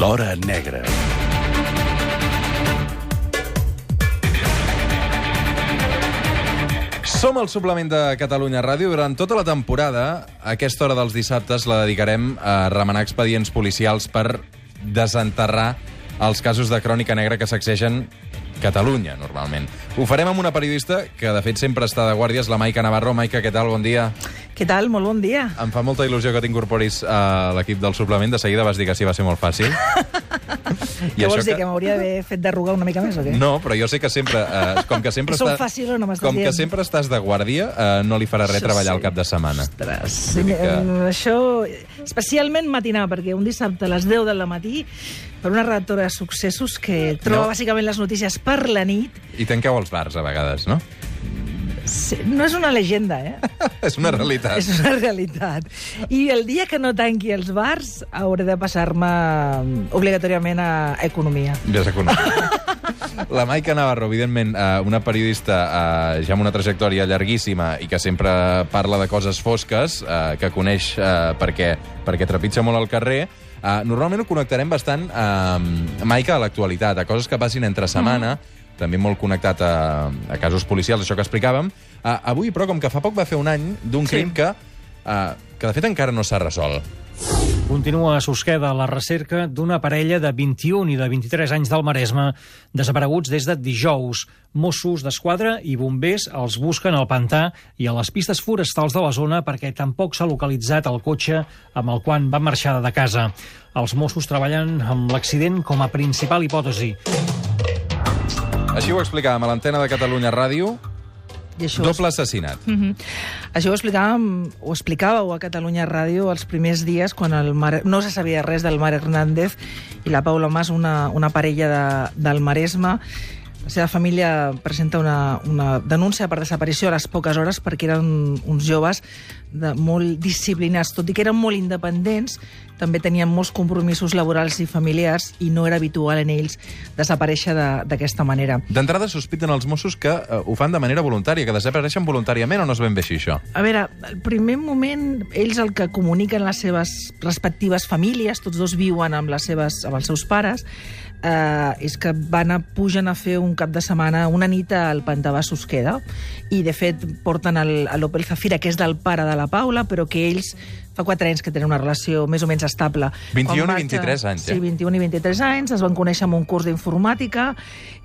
L'Hora Negra. Som al suplement de Catalunya Ràdio. Durant tota la temporada, aquesta hora dels dissabtes la dedicarem a remenar expedients policials per desenterrar els casos de crònica negra que sacsegen Catalunya, normalment. Ho farem amb una periodista que, de fet, sempre està de guàrdies, la Maica Navarro. Maica, què tal? Bon dia. Què tal? Molt bon dia. Em fa molta il·lusió que t'incorporis a l'equip del suplement. De seguida vas dir que sí va ser molt fàcil. Què vols dir, que, que m'hauria d'haver fet d'arrugar una mica més o què? No, però jo sé que sempre, eh, com que sempre, està, fàcil o no m'estàs com que dient? sempre estàs de guàrdia, eh, no li farà res Això treballar sí. al cap de setmana. Ostres, dir que- que... això... Especialment matinar, perquè un dissabte a les 10 del matí per una redactora de successos que troba No. bàsicament les notícies per la nit, I tanqueu els bars, a vegades, no? Sí, no és una llegenda, eh? És una realitat. És una realitat. I el dia que no tanqui els bars hauré de passar-me obligatòriament a Economia. Ja s'ha conegut. La Maica Navarro, evidentment, eh, una periodista eh, ja amb una trajectòria llarguíssima i que sempre parla de coses fosques, eh, que coneix perquè, perquè trepitja molt al carrer, normalment ho connectarem bastant, Maica, a l'actualitat, a coses que passin entre setmana, també molt connectat a, a casos policials, això que explicàvem. Uh, avui, però, com que fa poc va fer un any d'un Sí. crim que, uh, que de fet encara no s'ha resolt. Continua a Susqueda la recerca d'una parella de 21 i de 23 anys del Maresme desapareguts des de dijous. Mossos d'Esquadra i bombers els busquen al pantà i a les pistes forestals de la zona perquè tampoc s'ha localitzat el cotxe amb el qual van marxar de casa. Els Mossos treballen amb l'accident com a principal hipòtesi. Així ho explicàvem a l'antena de Catalunya Ràdio, I això doble assassinat. Mhm. Això ho explicàvem, ho explicàveu a Catalunya Ràdio els primers dies quan el Mar... no se sabia res del Mar Hernández i la Paula Mas, una, una parella de, del Maresme. La seva família presenta una, una denúncia per desaparició a les poques hores perquè eren uns joves de molt disciplinats, tot i que eren molt independents, també tenien molts compromisos laborals i familiars i no era habitual en ells desaparèixer de- d'aquesta manera. D'entrada sospiten els Mossos que eh, ho fan de manera voluntària, que desapareixen voluntàriament o no es ben bé així, això? A veure, al primer moment, ells el que comuniquen les seves respectives famílies, tots dos viuen amb, les seves, amb els seus pares, eh, és que van a, pugen a fer un cap de setmana, una nit al Pantà de Susqueda, i de fet porten l'Opel Zafira, que és del pare de la Paula, però que ells fa 4 anys que tenen una relació més o menys estable. 21 Quan i 23 anys, Sí, eh? 21 i 23 anys, es van conèixer en un curs d'informàtica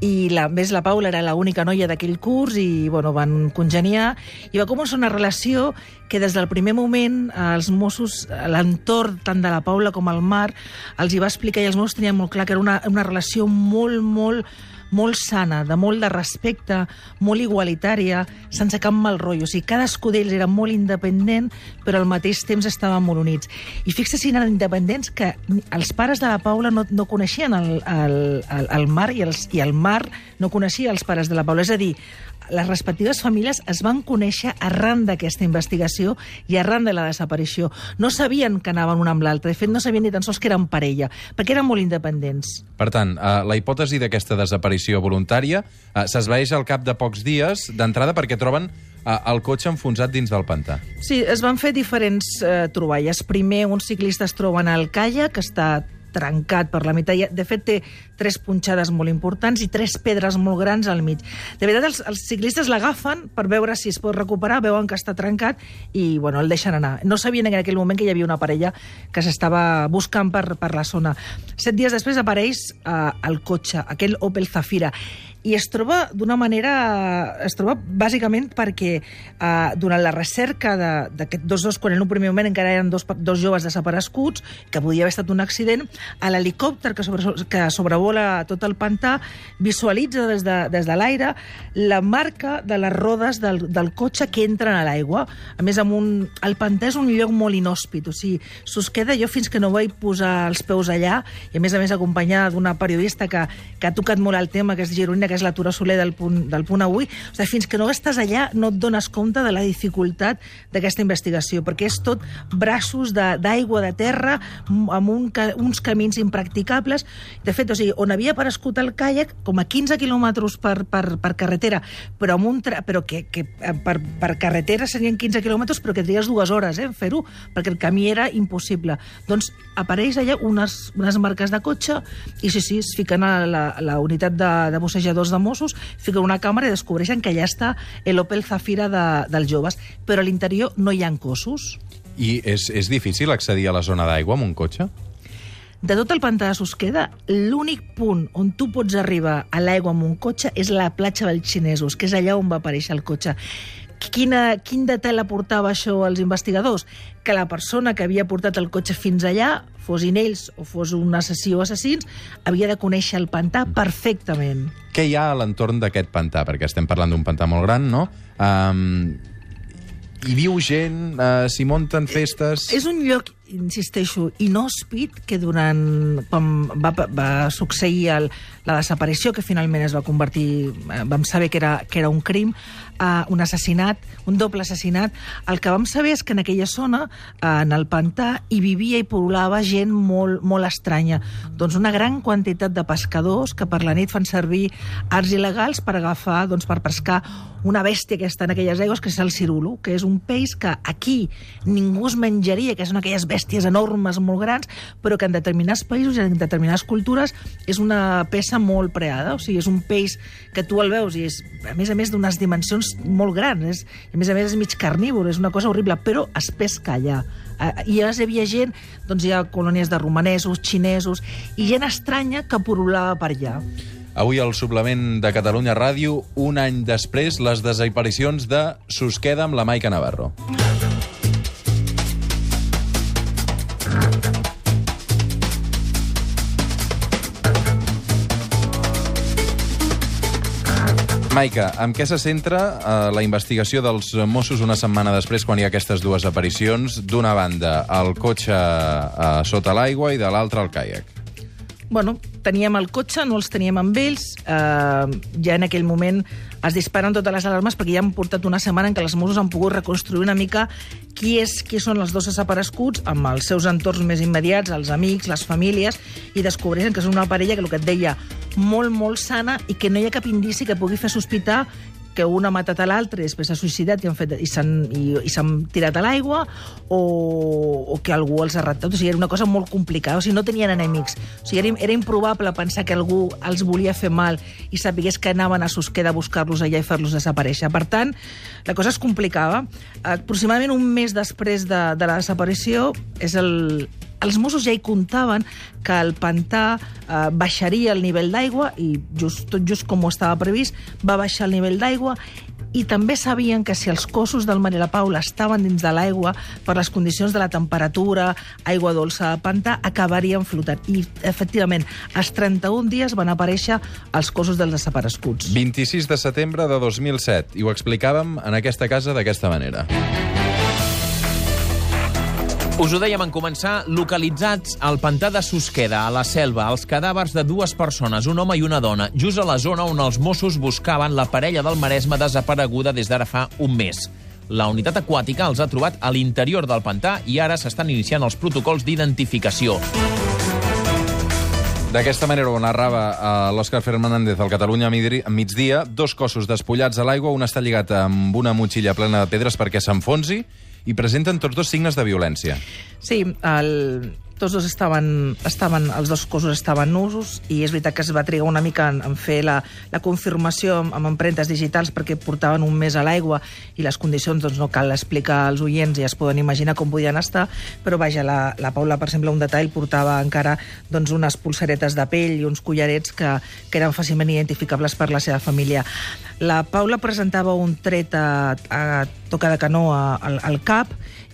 i la, més la Paula era l'única noia d'aquell curs i bueno, van congeniar i va començar una relació que des del primer moment eh, els Mossos, eh, l'entorn tant de la Paula com el Mar, els hi va explicar i els Mossos tenien molt clar que era una, una relació molt, molt molt sana, de molt de respecte, molt igualitària, sense cap mal rotllo. O sigui, cadascú d'ells era molt independent, però al mateix temps estaven molt units. I fixa si eren independents que els pares de la Paula no, no coneixien el, el, el, el Mar i, els, i el Mar no coneixia els pares de la Paula. És a dir, les respectives famílies es van conèixer arran d'aquesta investigació i arran de la desaparició. No sabien que anaven un amb l'altre. De fet, no sabien ni tan sols que eren parella, perquè eren molt independents. Per tant, eh, la hipòtesi d'aquesta desaparició voluntària eh, s'esvaeix al cap de pocs dies d'entrada perquè troben eh, el cotxe enfonsat dins del pantà. Sí, es van fer diferents eh, troballes. Primer, uns ciclistes troben el kaia, que està trencat per la meitat. De fet, té tres punxades molt importants i tres pedres molt grans al mig. De veritat, els, els ciclistes l'agafen per veure si es pot recuperar, veuen que està trencat i, bueno, el deixen anar. No sabien en aquell moment que hi havia una parella que s'estava buscant per, per la zona. Set dies després apareix eh, el cotxe, aquell Opel Zafira, i es troba d'una manera... Es troba bàsicament perquè eh, durant la recerca d'aquests dos dos, quan en un primer moment encara eren dos, dos joves desapareguts, que podia haver estat un accident, a l'helicòpter que, sobre, que sobrevola tot el pantà visualitza des de, des de l'aire la marca de les rodes del, del cotxe que entren a l'aigua. A més, amb un, el pantà és un lloc molt inhòspit, o sigui, Susqueda jo fins que no vaig posar els peus allà, i a més a més acompanyada d'una periodista que, que ha tocat molt el tema, que és Gironina, que és l'atura Soler del punt, del punt avui. O sigui, fins que no estàs allà no et dones compte de la dificultat d'aquesta investigació, perquè és tot braços d'aigua, de, de terra, amb un, uns camins impracticables. De fet, o sigui, on havia aparegut el caiac, com a 15 quilòmetres per, per, per carretera, però, amb un tra però que, que eh, per, per carretera serien 15 quilòmetres, però que trigues dues hores eh, fer-ho, perquè el camí era impossible. Doncs apareix allà unes, unes marques de cotxe i sí, sí, es fiquen a la, a la unitat de, de bussejadors de Mossos, fiquen una càmera i descobreixen que allà està l'Opel Zafira de, dels joves, però a l'interior no hi ha cossos. I és, és difícil accedir a la zona d'aigua amb un cotxe? De tot el pantà de Susqueda, l'únic punt on tu pots arribar a l'aigua amb un cotxe és la platja dels xinesos, que és allà on va aparèixer el cotxe. Quina, quin detall aportava això als investigadors? Que la persona que havia portat el cotxe fins allà, fossin ells o fos un assassí o assassins, havia de conèixer el pantà perfectament. Què hi ha a l'entorn d'aquest pantà? Perquè estem parlant d'un pantà molt gran, no? Um, hi viu gent, uh, s'hi munten festes... És un lloc, insisteixo, inhòspit que durant... quan va, va succeir el, la desaparició, que finalment es va convertir... eh, Vam saber que era, que era un crim, uh, un assassinat, un doble assassinat. El que vam saber és que en aquella zona, uh, en el pantà, hi vivia i poblava gent molt, molt estranya. Doncs una gran quantitat de pescadors que per la nit fan servir arts il·legals per agafar, doncs per pescar una bèstia que està en aquelles aigües, que és el cirulo, que és un peix que aquí ningú es menjaria, que són aquelles bèsties enormes, molt grans, però que en determinats països i en determinades cultures és una peça molt preada, o sigui, és un peix que tu el veus i és, a més a més, d'unes dimensions molt grans, és, a més a més és mig carnívor, és una cosa horrible, però es pesca allà. I llavors hi havia gent, doncs hi ha colònies de romanesos, xinesos, i gent estranya que porolava per allà. Avui al suplement de Catalunya Ràdio, un any després, les desaparicions de Susqueda amb la Maica Navarro. Maica, amb què se centra eh, la investigació dels Mossos una setmana després quan hi ha aquestes dues aparicions? D'una banda, el cotxe eh, sota l'aigua i de l'altra, el caiac. Bueno, teníem el cotxe, no els teníem amb ells. Eh, ja en aquell moment es disparen totes les alarmes perquè ja han portat una setmana en què els Mossos han pogut reconstruir una mica qui, és, qui són els dos desapareguts amb els seus entorns més immediats, els amics, les famílies, i descobreixen que és una parella que el que et deia molt, molt sana i que no hi ha cap indici que pugui fer sospitar que un ha matat a l'altre i després s'ha suïcidat i han fet, i s'han i, s'han tirat a l'aigua o, o que algú els ha raptat. O sigui, era una cosa molt complicada. O sigui, no tenien enemics. O sigui, era, era improbable pensar que algú els volia fer mal i sapigués que anaven a Susqueda a buscar-los allà i fer-los desaparèixer. Per tant, la cosa es complicava. Aproximadament un mes després de, de la desaparició és el, els Mossos ja hi comptaven que el pantà eh, baixaria el nivell d'aigua i just, tot just com ho estava previst va baixar el nivell d'aigua i també sabien que si els cossos del Maria la Paula estaven dins de l'aigua per les condicions de la temperatura, aigua dolça de pantà, acabarien flotant. I, efectivament, als 31 dies van aparèixer els cossos dels desapareguts. 26 de setembre de 2007, i ho explicàvem en aquesta casa d'aquesta manera. Us ho dèiem en començar, localitzats al pantà de Susqueda, a la selva, els cadàvers de dues persones, un home i una dona, just a la zona on els Mossos buscaven la parella del Maresme desapareguda des d'ara fa un mes. La unitat aquàtica els ha trobat a l'interior del pantà i ara s'estan iniciant els protocols d'identificació. D'aquesta manera ho narrava eh, l'Òscar Fernández al Catalunya a migdia, dos cossos despullats a l'aigua, un està lligat amb una motxilla plena de pedres perquè s'enfonsi, i presenten tots dos signes de violència. Sí, el, tots dos estaven, estaven, els dos cossos estaven nusos i és veritat que es va trigar una mica en, en fer la, la confirmació amb, amb empremtes digitals perquè portaven un mes a l'aigua i les condicions doncs, no cal explicar als oients i es poden imaginar com podien estar, però vaja, la, la Paula, per exemple, un detall, portava encara doncs, unes pulseretes de pell i uns collarets que, que eren fàcilment identificables per la seva família. La Paula presentava un tret a, a toca de canó a, al, al cap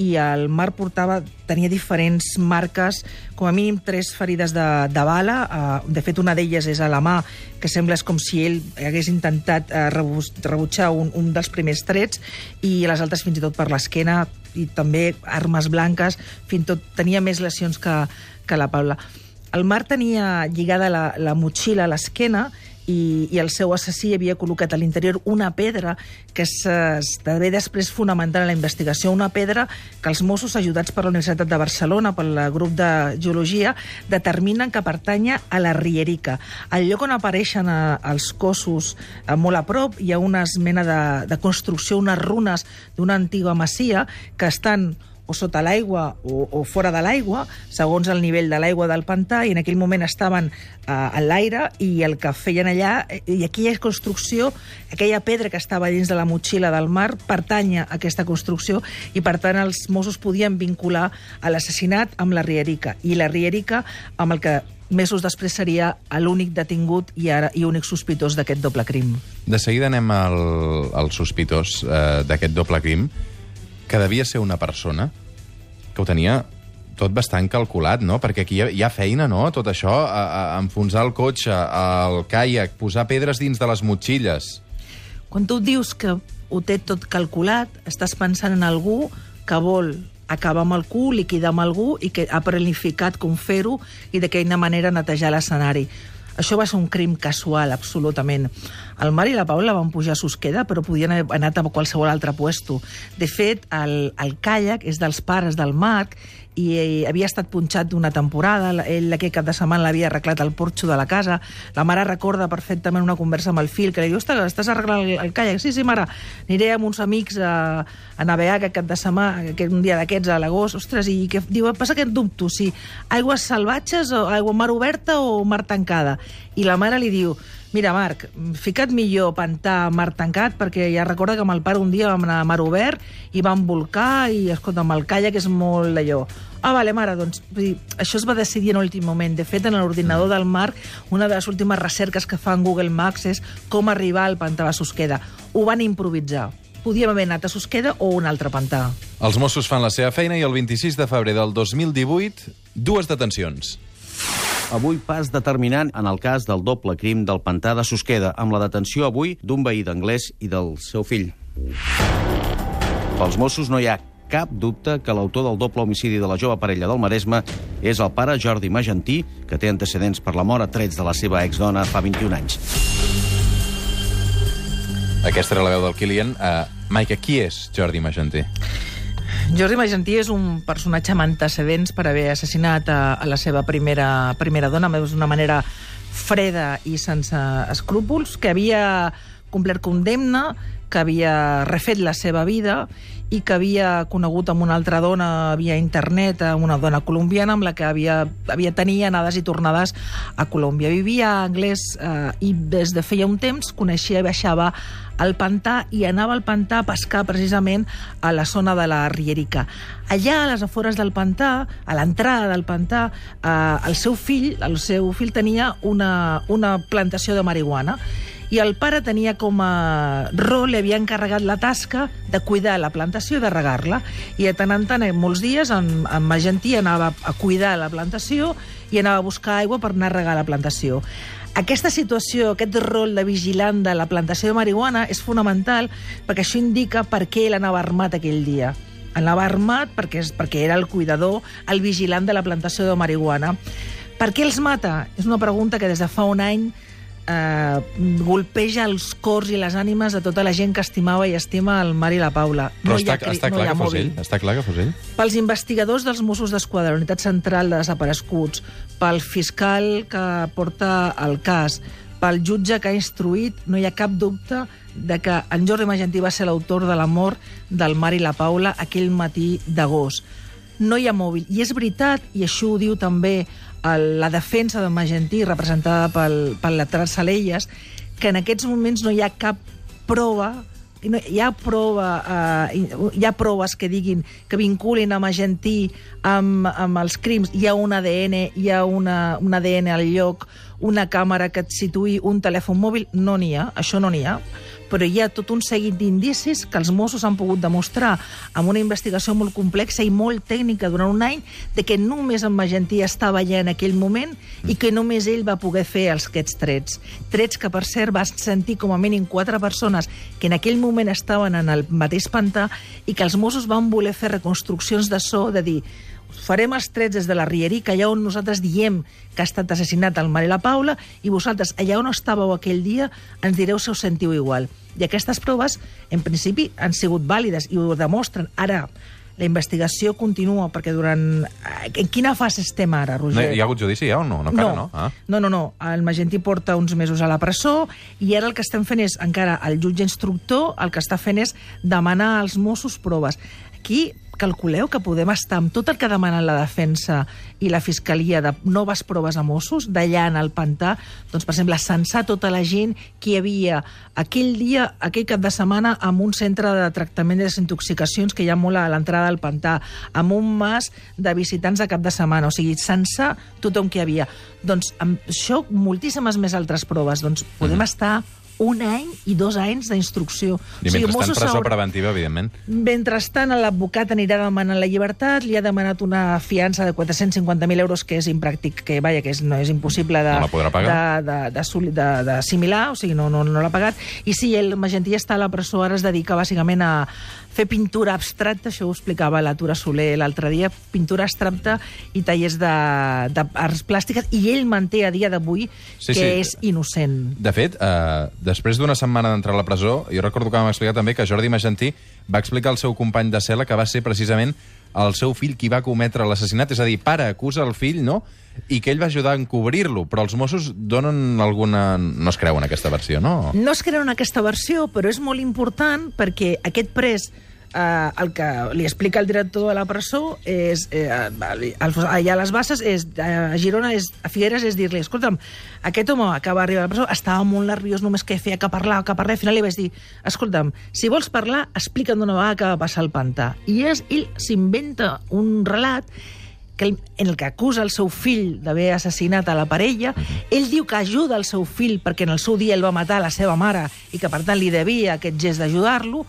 i el Marc portava, tenia diferents marques, com a mínim tres ferides de, de bala. Uh, de fet, una d'elles és a la mà, que sembla és com si ell hagués intentat uh, rebutjar un, un dels primers trets, i les altres fins i tot per l'esquena, i també armes blanques, fins i tot tenia més lesions que, que la Paula. El Marc tenia lligada la, la motxilla a l'esquena i, i el seu assassí havia col·locat a l'interior una pedra que esdevé després fonamental en la investigació, una pedra que els Mossos, ajudats per la Universitat de Barcelona, pel grup de geologia, determinen que pertanya a la Rierica. Al lloc on apareixen eh, els cossos eh, molt a prop hi ha una mena de, de construcció, unes runes d'una antiga masia que estan o sota l'aigua o, o fora de l'aigua, segons el nivell de l'aigua del pantà, i en aquell moment estaven eh, en l'aire, i el que feien allà, i aquella construcció, aquella pedra que estava dins de la motxilla del mar, pertanya a aquesta construcció, i per tant els Mossos podien vincular a l'assassinat amb la Rierica, i la Rierica amb el que mesos després seria l'únic detingut i ara i únic sospitós d'aquest doble crim. De seguida anem al, al sospitós eh, d'aquest doble crim, que devia ser una persona que ho tenia tot bastant calculat, no? Perquè aquí hi ha, hi ha feina, no? Tot això, a, a enfonsar el cotxe, el caiac, posar pedres dins de les motxilles. Quan tu dius que ho té tot calculat, estàs pensant en algú que vol acabar amb cul, liquidar amb algú i que ha planificat com fer-ho i de quina manera netejar l'escenari. Això va ser un crim casual, absolutament. El Marc i la Paula van pujar a Susqueda, però podien haver anat a qualsevol altre puesto. De fet, el, el caiac és dels pares del Marc i eh, havia estat punxat d'una temporada, ell aquell cap de setmana l'havia arreglat al porxo de la casa, la mare recorda perfectament una conversa amb el fill, que li diu, estàs arreglant el, caiac? Sí, sí, mare, aniré amb uns amics a, a navegar aquest cap de setmana, aquest, un dia d'aquests a l'agost, ostres, i que, diu, passa que et dubto, si aigües salvatges o aigua mar oberta o mar tancada. I la mare li diu, Mira, Marc, fica't millor pantà mar tancat, perquè ja recorda que amb el pare un dia vam anar a mar obert i vam volcar i, escolta, amb el calla, que és molt d'allò. Ah, vale, mare, doncs dir, això es va decidir en l'últim moment. De fet, en l'ordinador del Marc, una de les últimes recerques que fa en Google Maps és com arribar al pantà de Susqueda. Ho van improvisar. Podíem haver anat a Susqueda o un altre pantà. Els Mossos fan la seva feina i el 26 de febrer del 2018, dues detencions. Avui pas determinant en el cas del doble crim del pantà de Susqueda, amb la detenció avui d'un veí d'anglès i del seu fill. Pels Mossos no hi ha cap dubte que l'autor del doble homicidi de la jove parella del Maresme és el pare Jordi Magentí, que té antecedents per la mort a trets de la seva exdona fa 21 anys. Aquesta era la veu del Kilian. Uh, Maica, qui és Jordi Magentí? Jordi Magentí és un personatge amb antecedents per haver assassinat a, a la seva primera, primera dona d'una manera freda i sense escrúpols, que havia complert condemna, que havia refet la seva vida i que havia conegut amb una altra dona via internet, una dona colombiana amb la que havia, havia tenia anades i tornades a Colòmbia. Vivia anglès eh, i des de feia un temps coneixia i baixava al pantà i anava al pantà a pescar precisament a la zona de la Rierica. Allà, a les afores del pantà, a l'entrada del pantà, eh, el seu fill, el seu fill tenia una, una plantació de marihuana i el pare tenia com a rol, li havia encarregat la tasca de cuidar la plantació i de regar-la. I de tant en tant, en molts dies, en, en Magentí anava a cuidar la plantació i anava a buscar aigua per anar a regar la plantació. Aquesta situació, aquest rol de vigilant de la plantació de marihuana és fonamental perquè això indica per què ell anava armat aquell dia. Anava armat perquè, és, perquè era el cuidador, el vigilant de la plantació de marihuana. Per què els mata? És una pregunta que des de fa un any eh, golpeja els cors i les ànimes de tota la gent que estimava i estima el Mar i la Paula. Però hi està, ha està, no clar que fos ell? està clar que fos ell? Pels investigadors dels Mossos d'Esquadra, Unitat Central de Desapareguts, pel fiscal que porta el cas, pel jutge que ha instruït, no hi ha cap dubte de que en Jordi Magentí va ser l'autor de la mort del Mar i la Paula aquell matí d'agost. No hi ha mòbil. I és veritat, i això ho diu també el, la defensa de Magentí, representada pel, pel letrat Salelles, que en aquests moments no hi ha cap prova no, hi ha prova, eh, hi ha proves que diguin que vinculin a Magentí amb, amb els crims, hi ha un ADN, hi ha una, un ADN al lloc, una càmera que et situï un telèfon mòbil, no n'hi ha, això no n'hi ha però hi ha tot un seguit d'indicis que els Mossos han pogut demostrar amb una investigació molt complexa i molt tècnica durant un any de que només en Magentí estava allà en aquell moment i que només ell va poder fer els, aquests trets. Trets que, per cert, va sentir com a mínim quatre persones que en aquell moment estaven en el mateix pantà i que els Mossos van voler fer reconstruccions de so, de dir farem els trets des de la Rierica, allà on nosaltres diem que ha estat assassinat el Mare i la Paula, i vosaltres, allà on estàveu aquell dia, ens direu si us sentiu igual. I aquestes proves, en principi, han sigut vàlides i ho demostren. Ara, la investigació continua, perquè durant... En quina fase estem ara, No, Roger? hi ha hagut judici ja o no? No, encara no. Ah. no, no, no. El Magentí porta uns mesos a la presó i ara el que estem fent és, encara, el jutge instructor el que està fent és demanar als Mossos proves. Aquí calculeu que podem estar amb tot el que demanen la defensa i la fiscalia de noves proves a Mossos, d'allà en el pantà, doncs, per exemple, censar tota la gent que hi havia aquell dia, aquell cap de setmana, amb un centre de tractament de desintoxicacions que hi ha molt a l'entrada del pantà, amb un mas de visitants de cap de setmana, o sigui, censar tothom que hi havia. Doncs amb això, moltíssimes més altres proves. Doncs podem estar un any i dos anys d'instrucció. I mentrestant, Mossos presó haurà- preventiva, evidentment. Mentrestant, l'advocat anirà demanant la llibertat, li ha demanat una fiança de 450.000 euros, que és impràctic, que vaja, que és, no és impossible de, No d'assimilar, o sigui, no, no, no l'ha pagat. I sí, el Magentí està a la presó, ara es dedica bàsicament a fer pintura abstracta, això ho explicava la Tura Soler l'altre dia, pintura abstracta i tallers d'arts plàstiques, i ell manté a dia d'avui Sí, que sí. és innocent. De fet, eh, després d'una setmana d'entrar a la presó, jo recordo que vam explicar també que Jordi Magentí va explicar al seu company de cel·la que va ser precisament el seu fill qui va cometre l'assassinat, és a dir, pare acusa el fill, no?, i que ell va ajudar a encobrir-lo, però els Mossos donen alguna... no es creuen aquesta versió, no? No es creuen aquesta versió, però és molt important perquè aquest pres eh, el que li explica el director de la presó és, eh, al- allà a les bases, és, a Girona, és, a Figueres, és dir-li, escolta'm, aquest home que va arribar a la presó estava molt nerviós, només que feia que parlar, que parlar, i al final li vaig dir, escolta'm, si vols parlar, explica'm d'una vegada què va passar al pantà. I és, ell s'inventa un relat que ell, en el que acusa el seu fill d'haver assassinat a la parella, ell diu que ajuda el seu fill perquè en el seu dia ell va matar la seva mare i que per tant li devia aquest gest d'ajudar-lo,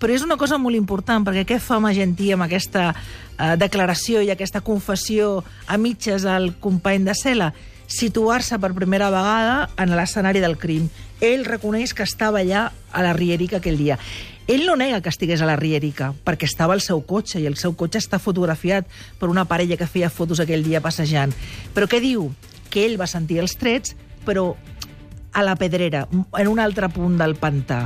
però és una cosa molt important, perquè què fa Magentí amb aquesta eh, declaració i aquesta confessió a mitges al company de cel·la? Situar-se per primera vegada en l'escenari del crim. Ell reconeix que estava allà a la Rierica aquell dia. Ell no nega que estigués a la Rierica, perquè estava al seu cotxe, i el seu cotxe està fotografiat per una parella que feia fotos aquell dia passejant. Però què diu? Que ell va sentir els trets, però a la pedrera, en un altre punt del pantà.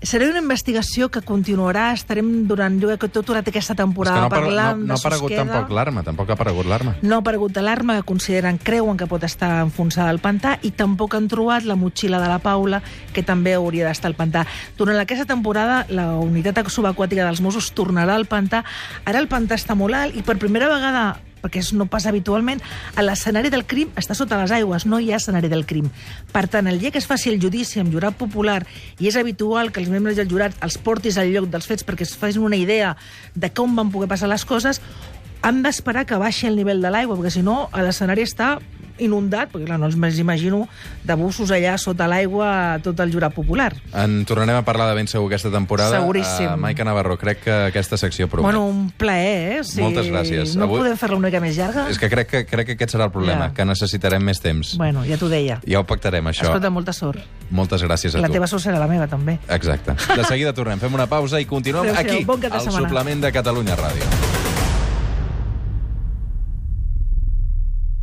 Serà una investigació que continuarà, estarem durant, jo crec que tot durant aquesta temporada no, ha parlant no, no ha de aparegut Susqueda. tampoc l'arma, tampoc ha aparegut l'arma. No ha aparegut alarma, que consideren, creuen que pot estar enfonsada al pantà, i tampoc han trobat la motxilla de la Paula, que també hauria d'estar al pantà. Durant aquesta temporada, la unitat subaquàtica dels Mossos tornarà al pantà. Ara el pantà està molt alt, i per primera vegada perquè no passa habitualment, a l'escenari del crim està sota les aigües, no hi ha escenari del crim. Per tant, el dia que es faci el judici amb jurat popular, i és habitual que els membres del jurat els portis al lloc dels fets perquè es facin una idea de com van poder passar les coses, han d'esperar que baixi el nivell de l'aigua, perquè si no l'escenari està inundat, perquè clar, no els més imagino de bussos allà sota l'aigua tot el jurat popular. En tornarem a parlar de ben segur aquesta temporada. Seguríssim. Uh, Maica Navarro, crec que aquesta secció promet. Bueno, un plaer, eh? Si Moltes gràcies. No Avui- podem fer-la una mica més llarga? És que crec, que crec que aquest serà el problema, Ja. que necessitarem més temps. Bueno, ja t'ho deia. Ja ho pactarem, això. Escolta, molta sort. Moltes gràcies a La tu. teva sort serà la meva, també. Exacte. De seguida tornem, fem una pausa i continuem Adéu-siau, aquí, bon al setmana. suplement de Catalunya Ràdio.